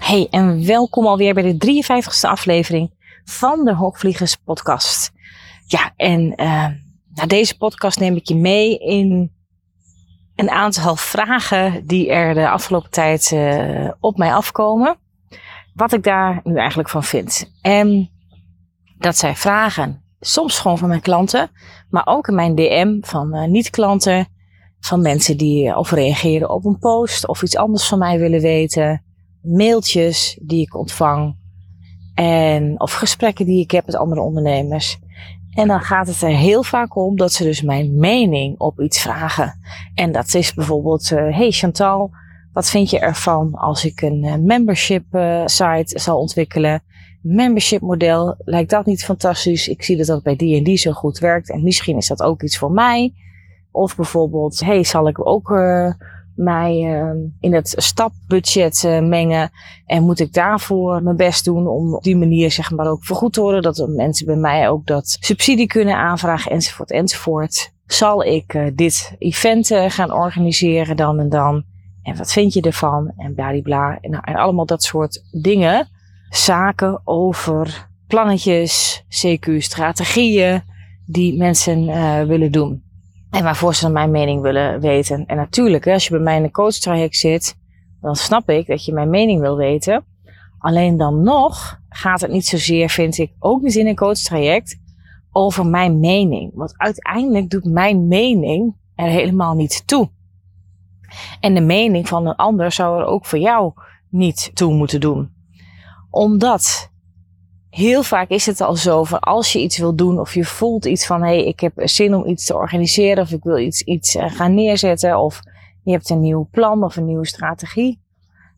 Hey en welkom alweer bij de 53ste aflevering van de Hoogvliegers Podcast. Ja, en uh, na deze podcast neem ik je mee in een aantal vragen die er de afgelopen tijd uh, op mij afkomen. Wat ik daar nu eigenlijk van vind. En dat zijn vragen, soms gewoon van mijn klanten, maar ook in mijn DM van uh, niet-klanten, van mensen die of reageren op een post of iets anders van mij willen weten mailtjes die ik ontvang. En, of gesprekken die ik heb met andere ondernemers. En dan gaat het er heel vaak om dat ze dus mijn mening op iets vragen. En dat is bijvoorbeeld, uh, hey Chantal, wat vind je ervan als ik een uh, membership site zal ontwikkelen? Membership model, lijkt dat niet fantastisch? Ik zie dat dat bij die en die zo goed werkt en misschien is dat ook iets voor mij. Of bijvoorbeeld, hey, zal ik ook mij uh, in het stapbudget uh, mengen. En moet ik daarvoor mijn best doen om op die manier zeg maar ook vergoed te worden. Dat mensen bij mij ook dat subsidie kunnen aanvragen enzovoort enzovoort. Zal ik uh, dit event gaan organiseren dan en dan? En wat vind je ervan? En bladibla. En, en allemaal dat soort dingen. Zaken over plannetjes, CQ-strategieën die mensen willen doen. En waarvoor ze mijn mening willen weten. En natuurlijk, als je bij mij in een coachtraject zit, dan snap ik dat je mijn mening wil weten. Alleen dan nog gaat het niet zozeer, vind ik, ook niet in een coachtraject, over mijn mening. Want uiteindelijk doet mijn mening er helemaal niet toe. En de mening van een ander zou er ook voor jou niet toe moeten doen. Omdat heel vaak is het al zo van als je iets wil doen of je voelt iets van hé, hey, ik heb zin om iets te organiseren of ik wil iets, iets eh, gaan neerzetten of je hebt een nieuw plan of een nieuwe strategie.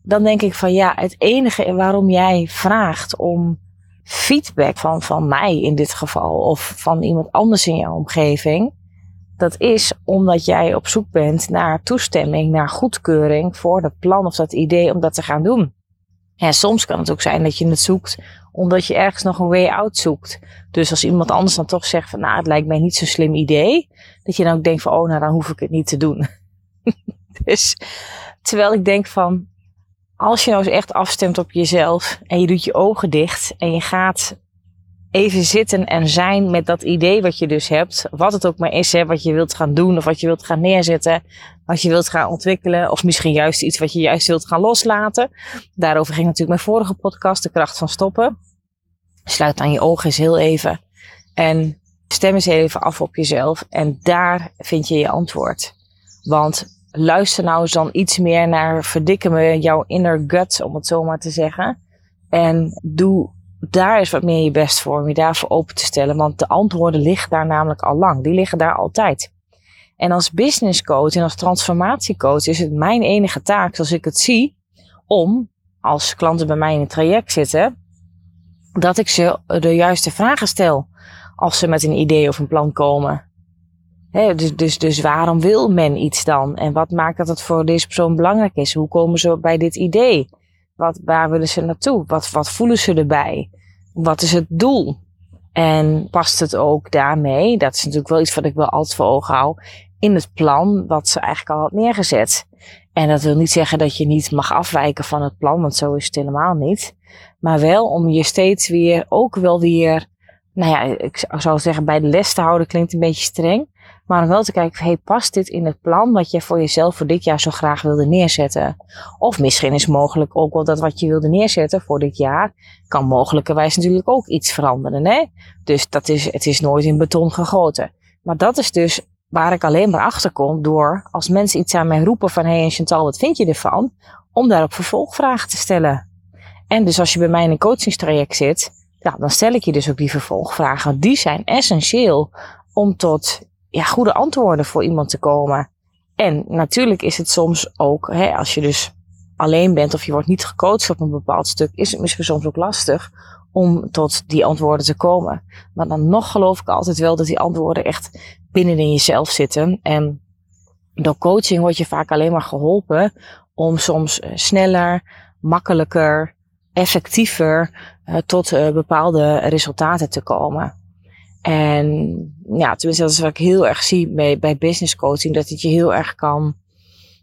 Dan denk ik van ja, het enige waarom jij vraagt om feedback van, van mij in dit geval of van iemand anders in jouw omgeving, dat is omdat jij op zoek bent naar toestemming, naar goedkeuring voor dat plan of dat idee om dat te gaan doen. En soms kan het ook zijn dat je het zoekt omdat je ergens nog een way out zoekt. Dus als iemand anders dan toch zegt van nou het lijkt mij niet zo'n slim idee. Dat je dan ook denkt van oh nou dan hoef ik het niet te doen. dus terwijl ik denk van als je nou eens echt afstemt op jezelf en je doet je ogen dicht en je gaat even zitten en zijn met dat idee wat je dus hebt. Wat het ook maar is, hè, wat je wilt gaan doen of wat je wilt gaan neerzetten. Wat je wilt gaan ontwikkelen. Of misschien juist iets wat je juist wilt gaan loslaten. Daarover ging natuurlijk mijn vorige podcast, De Kracht van Stoppen. Sluit dan je ogen eens heel even. En stem eens even af op jezelf. En daar vind je je antwoord. Want luister nou eens dan iets meer naar verdikken me jouw inner gut, om het zo maar te zeggen. En doe daar is wat meer je best voor om je daarvoor open te stellen. Want de antwoorden liggen daar namelijk al lang. Die liggen daar altijd. En als business coach en als transformatiecoach is het mijn enige taak, zoals ik het zie, om als klanten bij mij in het traject zitten, dat ik ze de juiste vragen stel als ze met een idee of een plan komen. dus, dus, dus waarom wil men iets dan? En wat maakt dat het voor deze persoon belangrijk is? Hoe komen ze bij dit idee? Wat, waar willen ze naartoe? Wat, wat voelen ze erbij? Wat is het doel? En past het ook daarmee? Dat is natuurlijk wel iets wat ik wel altijd voor ogen hou. In het plan wat ze eigenlijk al had neergezet. En dat wil niet zeggen dat je niet mag afwijken van het plan, want zo is het helemaal niet. Maar wel om je steeds weer, ook wel weer, nou ja, ik zou zeggen bij de les te houden klinkt een beetje streng. Maar om wel te kijken, hey, past dit in het plan wat je voor jezelf voor dit jaar zo graag wilde neerzetten? Of misschien is mogelijk ook wel dat wat je wilde neerzetten voor dit jaar, kan mogelijkerwijs natuurlijk ook iets veranderen. Hè? Dus dat is, het is nooit in beton gegoten. Maar dat is dus waar ik alleen maar achter kom door als mensen iets aan mij roepen van, hé hey, Chantal, wat vind je ervan? Om daarop vervolgvragen te stellen. En dus als je bij mij in een coachingstraject zit, ja, dan stel ik je dus ook die vervolgvragen. Die zijn essentieel om tot ja, goede antwoorden voor iemand te komen. En natuurlijk is het soms ook, hè, als je dus alleen bent of je wordt niet gecoacht op een bepaald stuk, is het misschien soms ook lastig om tot die antwoorden te komen. Maar dan nog geloof ik altijd wel dat die antwoorden echt binnenin jezelf zitten. En door coaching word je vaak alleen maar geholpen om soms eh, sneller, makkelijker, effectiever uh, tot uh, bepaalde resultaten te komen. En ja, tenminste, dat is wat ik heel erg zie bij, business coaching, dat het je heel erg kan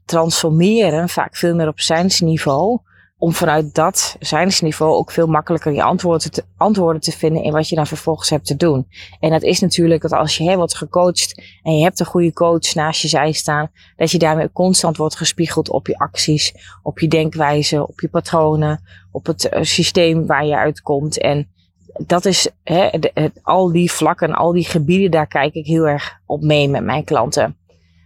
transformeren, vaak veel meer op zijnsniveau, om vanuit dat zijnsniveau ook veel makkelijker je antwoorden te, antwoorden te vinden in wat je dan vervolgens hebt te doen. En dat is natuurlijk dat als je hè, wordt gecoacht en je hebt een goede coach naast je zij staan, dat je daarmee constant wordt gespiegeld op je acties, op je denkwijze, op je patronen, op het uh, systeem waar je uitkomt. En dat is hè, al die vlakken, al die gebieden, daar kijk ik heel erg op mee met mijn klanten.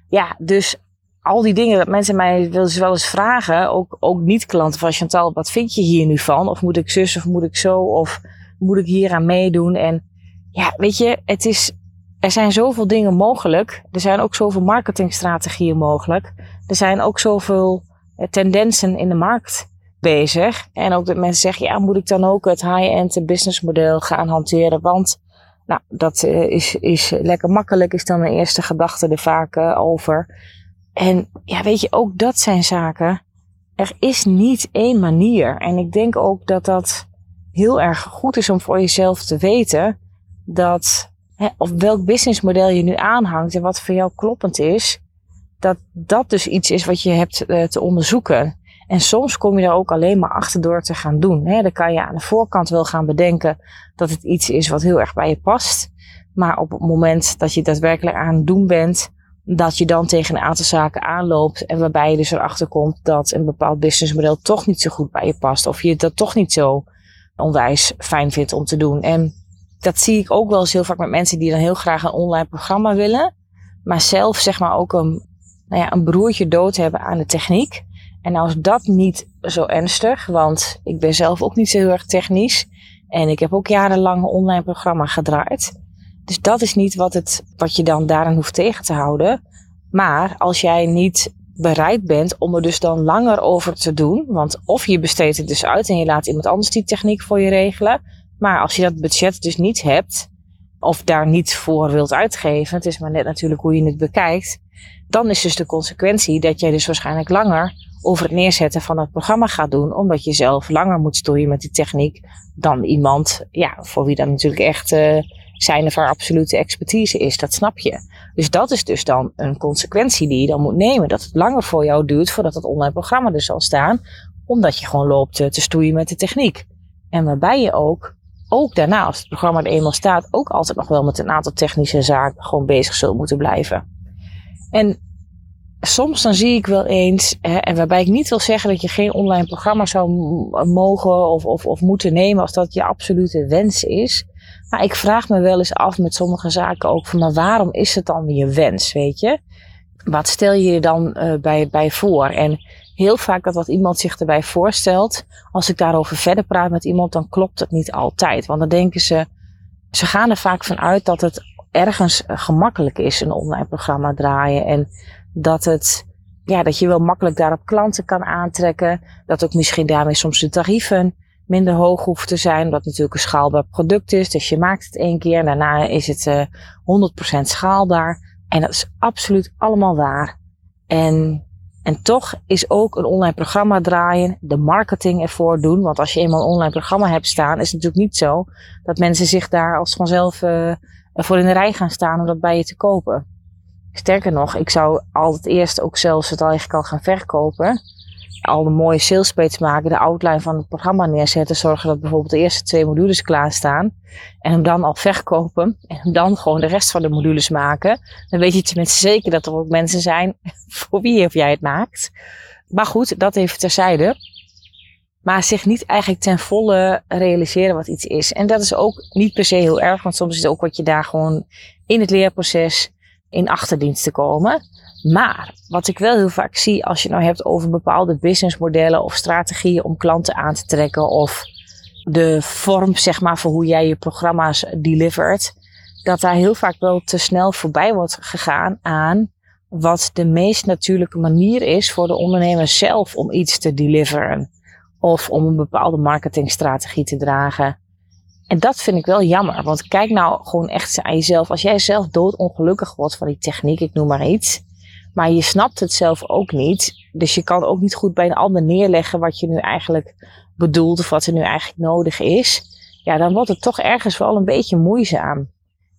Ja, dus al die dingen dat mensen mij wel eens vragen, ook, ook niet-klanten van Chantal, wat vind je hier nu van? Of moet ik zus of moet ik zo? Of moet ik hier aan meedoen? En ja, weet je, het is, er zijn zoveel dingen mogelijk. Er zijn ook zoveel marketingstrategieën mogelijk. Er zijn ook zoveel eh, tendensen in de markt bezig. En ook dat mensen zeggen, ja, moet ik dan ook het high-end businessmodel gaan hanteren? Want nou, dat uh, is, is lekker makkelijk, is dan mijn eerste gedachte er vaak uh, over. En ja, weet je, ook dat zijn zaken. Er is niet één manier. En ik denk ook dat dat heel erg goed is om voor jezelf te weten dat, hè, of welk businessmodel je nu aanhangt en wat voor jou kloppend is, dat dat dus iets is wat je hebt uh, te onderzoeken. En soms kom je daar ook alleen maar achter door te gaan doen. Dan kan je aan de voorkant wel gaan bedenken dat het iets is wat heel erg bij je past. Maar op het moment dat je daadwerkelijk aan het doen bent, dat je dan tegen een aantal zaken aanloopt en waarbij je dus erachter komt dat een bepaald businessmodel toch niet zo goed bij je past. Of je dat toch niet zo onwijs fijn vindt om te doen. En dat zie ik ook wel eens heel vaak met mensen die dan heel graag een online programma willen. Maar zelf zeg maar ook een, nou ja, een broertje dood hebben aan de techniek. En is dat niet zo ernstig, want ik ben zelf ook niet zo heel erg technisch. En ik heb ook jarenlang een online programma gedraaid. Dus dat is niet wat, het, wat je dan daarin hoeft tegen te houden. Maar als jij niet bereid bent om er dus dan langer over te doen. Want of je besteedt het dus uit en je laat iemand anders die techniek voor je regelen. Maar als je dat budget dus niet hebt, of daar niet voor wilt uitgeven, het is maar net natuurlijk hoe je het bekijkt, dan is dus de consequentie dat jij dus waarschijnlijk langer over het neerzetten van het programma gaat doen, omdat je zelf langer moet stoeien met die techniek dan iemand, ja, voor wie dat natuurlijk echt uh, zijn of haar absolute expertise is. Dat snap je. Dus dat is dus dan een consequentie die je dan moet nemen. Dat het langer voor jou duurt voordat het online programma er zal staan, omdat je gewoon loopt te stoeien met de techniek. En waarbij je ook, ook daarna, als het programma er eenmaal staat, ook altijd nog wel met een aantal technische zaken gewoon bezig zult moeten blijven. En soms dan zie ik wel eens, hè, en waarbij ik niet wil zeggen dat je geen online programma zou mogen of, of, of moeten nemen als dat je absolute wens is. Maar ik vraag me wel eens af met sommige zaken ook van, maar waarom is het dan je wens, weet je? Wat stel je je dan uh, bij, bij voor? En heel vaak dat wat iemand zich erbij voorstelt, als ik daarover verder praat met iemand, dan klopt het niet altijd. Want dan denken ze, ze gaan er vaak van uit dat het ergens gemakkelijk is, een online programma draaien. En dat het, ja, dat je wel makkelijk daarop klanten kan aantrekken. Dat ook misschien daarmee soms de tarieven minder hoog hoeft te zijn. Omdat het natuurlijk een schaalbaar product is. Dus je maakt het één keer en daarna is het uh, eh, 100% schaalbaar. En dat is absoluut allemaal waar. En, en toch is ook een online programma draaien, de marketing ervoor doen. Want als je eenmaal een online programma hebt staan, is het natuurlijk niet zo dat mensen zich daar als vanzelf uh, voor in de rij gaan staan om dat bij je te kopen. Sterker nog, ik zou altijd eerst ook zelfs het eigenlijk al gaan verkopen. Al de mooie salespage maken, de outline van het programma neerzetten. Zorgen dat bijvoorbeeld de eerste twee modules klaarstaan. En hem dan al verkopen. En hem dan gewoon de rest van de modules maken. Dan weet je tenminste zeker dat er ook mensen zijn voor wie of jij het maakt. Maar goed, dat even terzijde. Maar zich niet eigenlijk ten volle realiseren wat iets is. En dat is ook niet per se heel erg. Want soms is het ook wat je daar gewoon in het leerproces in achterdienst te komen. Maar wat ik wel heel vaak zie als je nou hebt over bepaalde businessmodellen of strategieën om klanten aan te trekken of de vorm zeg maar voor hoe jij je programma's delivert. dat daar heel vaak wel te snel voorbij wordt gegaan aan wat de meest natuurlijke manier is voor de ondernemer zelf om iets te deliveren. Of om een bepaalde marketingstrategie te dragen. En dat vind ik wel jammer. Want kijk nou gewoon echt aan jezelf. Als jij zelf doodongelukkig wordt van die techniek, ik noem maar iets. Maar je snapt het zelf ook niet. Dus je kan ook niet goed bij een ander neerleggen wat je nu eigenlijk bedoelt of wat er nu eigenlijk nodig is. Ja, dan wordt het toch ergens wel een beetje moeizaam.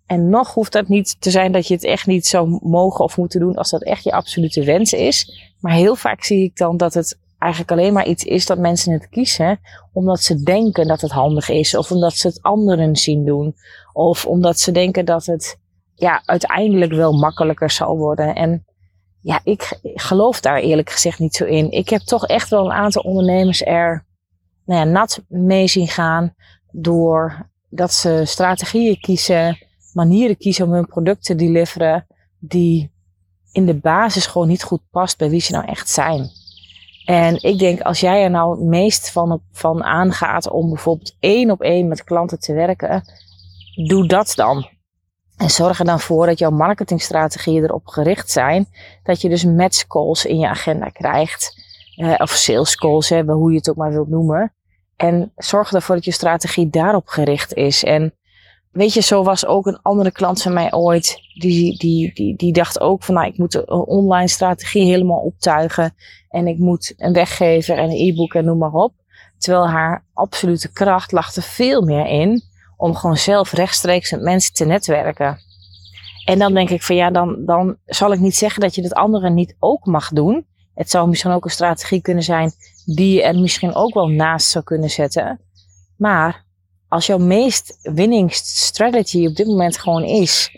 En nog hoeft dat niet te zijn dat je het echt niet zou mogen of moeten doen als dat echt je absolute wens is. Maar heel vaak zie ik dan dat het eigenlijk alleen maar iets is dat mensen het kiezen omdat ze denken dat het handig is. Of omdat ze het anderen zien doen. Of omdat ze denken dat het ja, uiteindelijk wel makkelijker zal worden. En ja, ik geloof daar eerlijk gezegd niet zo in. Ik heb toch echt wel een aantal ondernemers er nou ja, nat mee zien gaan. Door dat ze strategieën kiezen, manieren kiezen om hun product te deliveren. Die in de basis gewoon niet goed past bij wie ze nou echt zijn. En ik denk, als jij er nou het meest van, van aangaat om bijvoorbeeld één op één met klanten te werken, doe dat dan. En zorg er dan voor dat jouw marketingstrategieën erop gericht zijn. Dat je dus match calls in je agenda krijgt. Eh, of sales calls, hè, hoe je het ook maar wilt noemen. En zorg ervoor dat je strategie daarop gericht is. En weet je, zo was ook een andere klant van mij ooit. Die, die, die, die dacht ook van, nou, ik moet een online strategie helemaal optuigen. En ik moet een weggever en een e-book en noem maar op. Terwijl haar absolute kracht lag er veel meer in om gewoon zelf rechtstreeks met mensen te netwerken. En dan denk ik van ja, dan, dan zal ik niet zeggen dat je het andere niet ook mag doen. Het zou misschien ook een strategie kunnen zijn die je er misschien ook wel naast zou kunnen zetten. Maar als jouw meest winning strategy op dit moment gewoon is,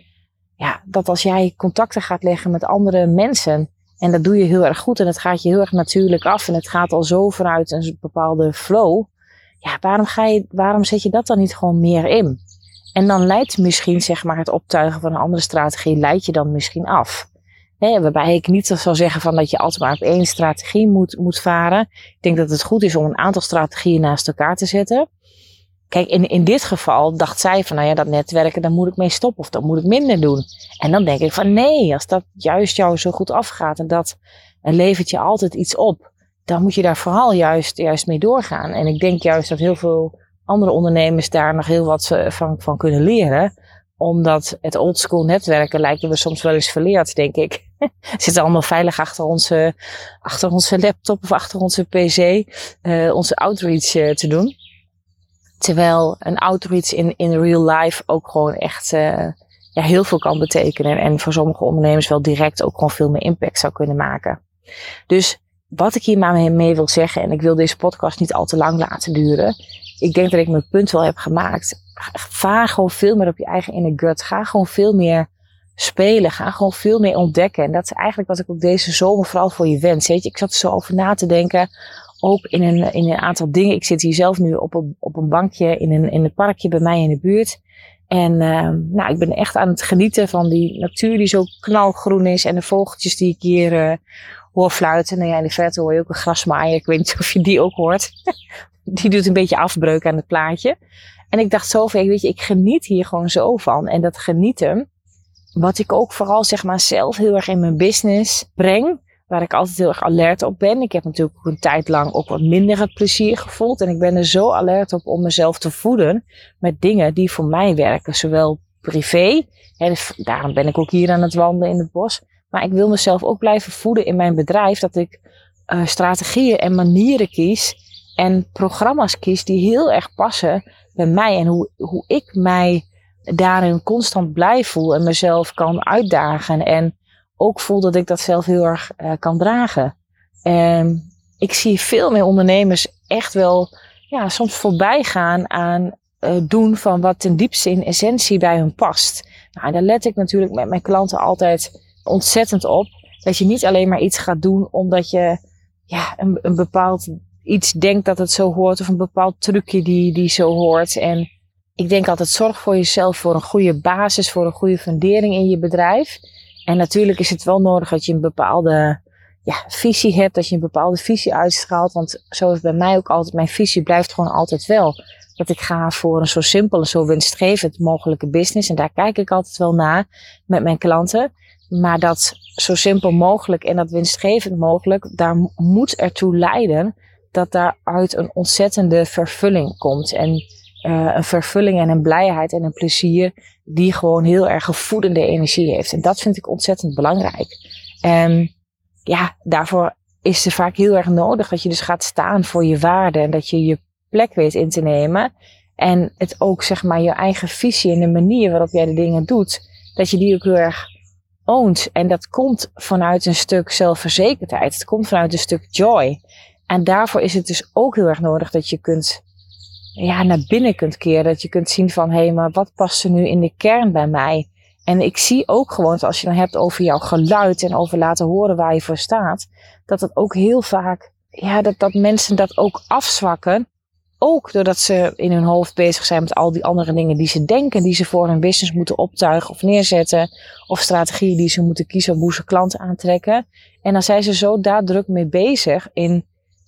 ja, dat als jij contacten gaat leggen met andere mensen, en dat doe je heel erg goed en het gaat je heel erg natuurlijk af en het gaat al zo vanuit een bepaalde flow, ja, waarom, ga je, waarom zet je dat dan niet gewoon meer in? En dan leidt misschien zeg maar, het optuigen van een andere strategie, leidt je dan misschien af. He, waarbij ik niet zou zeggen van dat je altijd maar op één strategie moet, moet varen. Ik denk dat het goed is om een aantal strategieën naast elkaar te zetten. Kijk, in, in dit geval dacht zij van, nou ja, dat netwerken, daar moet ik mee stoppen of dat moet ik minder doen. En dan denk ik van, nee, als dat juist jou zo goed afgaat en dat levert je altijd iets op, dan moet je daar vooral juist, juist mee doorgaan. En ik denk juist dat heel veel andere ondernemers daar nog heel wat eh, van, van kunnen leren. Omdat het oldschool netwerken lijken we soms wel eens verleerd, denk ik. zitten allemaal veilig achter onze, achter onze laptop of achter onze pc, uh, onze outreach uh, te doen. Terwijl een outreach in, in real life ook gewoon echt uh, ja, heel veel kan betekenen. En voor sommige ondernemers wel direct ook gewoon veel meer impact zou kunnen maken. Dus wat ik hier maar mee wil zeggen, en ik wil deze podcast niet al te lang laten duren. Ik denk dat ik mijn punt wel heb gemaakt. Vaar gewoon veel meer op je eigen inner gut. Ga gewoon veel meer spelen. Ga gewoon veel meer ontdekken. En dat is eigenlijk wat ik ook deze zomer vooral voor je wens. Weet je, ik zat er zo over na te denken. Ook in een, in een aantal dingen. Ik zit hier zelf nu op een, op een bankje in een, in een parkje bij mij in de buurt. En uh, nou, ik ben echt aan het genieten van die natuur die zo knalgroen is. En de vogeltjes die ik hier uh, hoor fluiten. Nou ja, in de verte hoor je ook een grasmaaier. Ik weet niet of je die ook hoort. die doet een beetje afbreuk aan het plaatje. En ik dacht zo weet je, ik geniet hier gewoon zo van. En dat genieten, wat ik ook vooral zeg maar zelf heel erg in mijn business breng. Waar ik altijd heel erg alert op ben. Ik heb natuurlijk ook een tijd lang ook wat minder het plezier gevoeld. En ik ben er zo alert op om mezelf te voeden met dingen die voor mij werken. Zowel privé, hè, dus daarom ben ik ook hier aan het wandelen in het bos. Maar ik wil mezelf ook blijven voeden in mijn bedrijf. Dat ik uh, strategieën en manieren kies en programma's kies die heel erg passen bij mij. En hoe, hoe ik mij daarin constant blij voel en mezelf kan uitdagen. En ook voel dat ik dat zelf heel erg uh, kan dragen. En ik zie veel meer ondernemers echt wel ja, soms voorbij gaan aan uh, doen van wat ten diepste in essentie bij hun past. Nou, daar let ik natuurlijk met mijn klanten altijd ontzettend op. Dat je niet alleen maar iets gaat doen omdat je ja, een, een bepaald iets denkt dat het zo hoort. Of een bepaald trucje die, die zo hoort. En ik denk altijd zorg voor jezelf voor een goede basis, voor een goede fundering in je bedrijf. En natuurlijk is het wel nodig dat je een bepaalde ja, visie hebt, dat je een bepaalde visie uitstraalt. Want zo is bij mij ook altijd, mijn visie blijft gewoon altijd wel. Dat ik ga voor een zo simpel en zo winstgevend mogelijke business. En daar kijk ik altijd wel naar met mijn klanten. Maar dat zo simpel mogelijk en dat winstgevend mogelijk, daar moet ertoe leiden dat daaruit een ontzettende vervulling komt. En uh, een vervulling en een blijheid en een plezier die gewoon heel erg gevoedende energie heeft. En dat vind ik ontzettend belangrijk. En ja, daarvoor is het vaak heel erg nodig dat je dus gaat staan voor je waarden en dat je je plek weet in te nemen. En het ook, zeg maar, je eigen visie en de manier waarop jij de dingen doet, dat je die ook heel erg oont. En dat komt vanuit een stuk zelfverzekerdheid. Het komt vanuit een stuk joy. En daarvoor is het dus ook heel erg nodig dat je kunt, ja, naar binnen kunt keren. Dat je kunt zien van, hé, maar wat past er nu in de kern bij mij? En ik zie ook gewoon, als je dan hebt over jouw geluid en over laten horen waar je voor staat, dat het ook heel vaak, ja, dat, dat mensen dat ook afzwakken. Ook doordat ze in hun hoofd bezig zijn met al die andere dingen die ze denken, die ze voor hun business moeten optuigen of neerzetten. Of strategieën die ze moeten kiezen om hoe ze klanten aantrekken. En dan zijn ze zo daar druk mee bezig in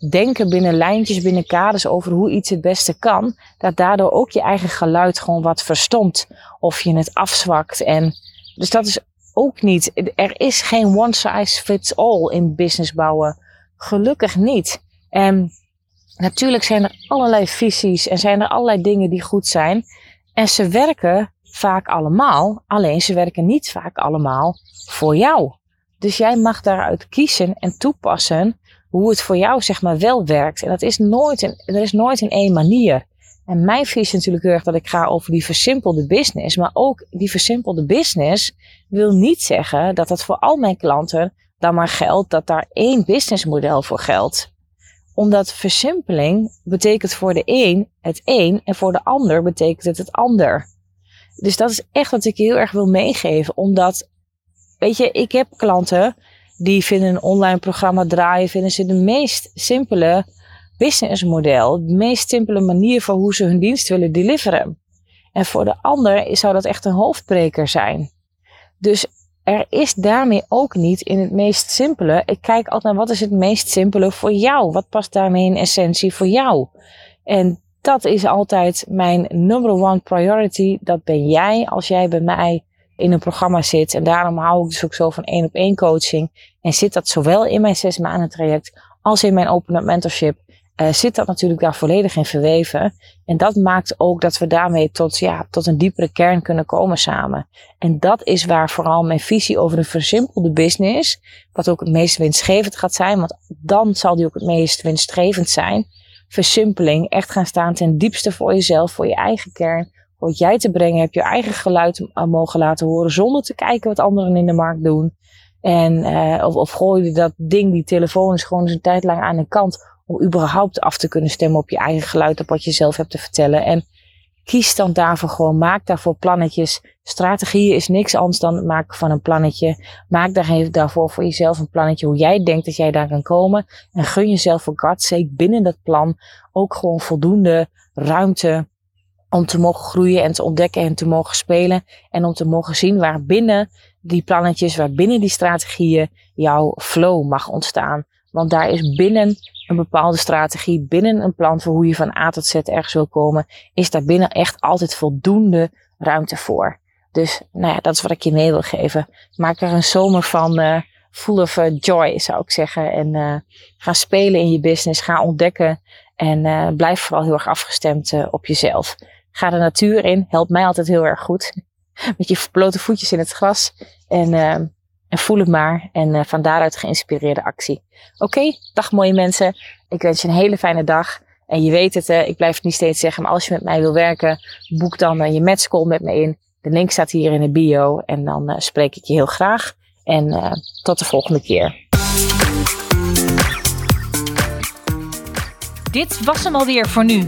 denken binnen lijntjes, binnen kaders over hoe iets het beste kan, dat daardoor ook je eigen geluid gewoon wat verstomt of je het afzwakt. En dus dat is ook niet. Er is geen one size fits all in business bouwen. Gelukkig niet. En natuurlijk zijn er allerlei visies en zijn er allerlei dingen die goed zijn. En ze werken vaak allemaal, alleen ze werken niet vaak allemaal voor jou. Dus jij mag daaruit kiezen en toepassen hoe het voor jou zeg maar wel werkt. En dat is nooit in, er is nooit in één manier. En mijn visie is natuurlijk heel erg dat ik ga over die versimpelde business. Maar ook die versimpelde business wil niet zeggen dat dat voor al mijn klanten dan maar geldt dat daar één businessmodel voor geldt. Omdat versimpeling betekent voor de een het een en voor de ander betekent het het ander. Dus dat is echt wat ik heel erg wil meegeven. Omdat, weet je, ik heb klanten die vinden een online programma draaien, vinden ze de meest simpele businessmodel. De meest simpele manier voor hoe ze hun dienst willen deliveren. En voor de ander zou dat echt een hoofdbreker zijn. Dus er is daarmee ook niet in het meest simpele. Ik kijk altijd naar wat is het meest simpele voor jou? Wat past daarmee in essentie voor jou? En dat is altijd mijn number one priority. Dat ben jij als jij bij mij in een programma zit. En daarom hou ik dus ook zo van één op één coaching. En zit dat zowel in mijn zes maanden traject als in mijn open up mentorship. Uh, zit dat natuurlijk daar volledig in verweven. En dat maakt ook dat we daarmee tot, ja, tot een diepere kern kunnen komen samen. En dat is waar vooral mijn visie over een versimpelde business, wat ook het meest winstgevend gaat zijn, want dan zal die ook het meest winstgevend zijn. Versimpeling, echt gaan staan ten diepste voor jezelf, voor je eigen kern, wat jij te brengen hebt, je eigen geluid mogen laten horen zonder te kijken wat anderen in de markt doen. En, uh, of, of gooi je dat ding, die telefoon is gewoon eens een tijd lang aan de kant om überhaupt af te kunnen stemmen op je eigen geluid, op wat je zelf hebt te vertellen. En kies dan daarvoor gewoon, maak daarvoor plannetjes. Strategieën is niks anders dan het maken van een plannetje. Maak daar, daarvoor voor jezelf een plannetje hoe jij denkt dat jij daar kan komen. En gun jezelf voor God's sake binnen dat plan ook gewoon voldoende ruimte om te mogen groeien en te ontdekken en te mogen spelen. En om te mogen zien waar binnen die plannetjes, waar binnen die strategieën jouw flow mag ontstaan. Want daar is binnen een bepaalde strategie, binnen een plan voor hoe je van A tot Z ergens wil komen, is daar binnen echt altijd voldoende ruimte voor. Dus nou ja, dat is wat ik je mee wil geven. Maak er een zomer van uh, full of uh, joy, zou ik zeggen. En uh, ga spelen in je business, ga ontdekken en blijf vooral heel erg afgestemd op jezelf. Ga de natuur in. Helpt mij altijd heel erg goed. Met je blote voetjes in het gras. En, uh, en voel het maar. En uh, van daaruit geïnspireerde actie. Oké, dag mooie mensen. Ik wens je een hele fijne dag. En je weet het, uh, ik blijf het niet steeds zeggen. Maar als je met mij wil werken, boek dan je matchcall met me in. De link staat hier in de bio. En dan spreek ik je heel graag. En tot de volgende keer. Dit was hem alweer voor nu.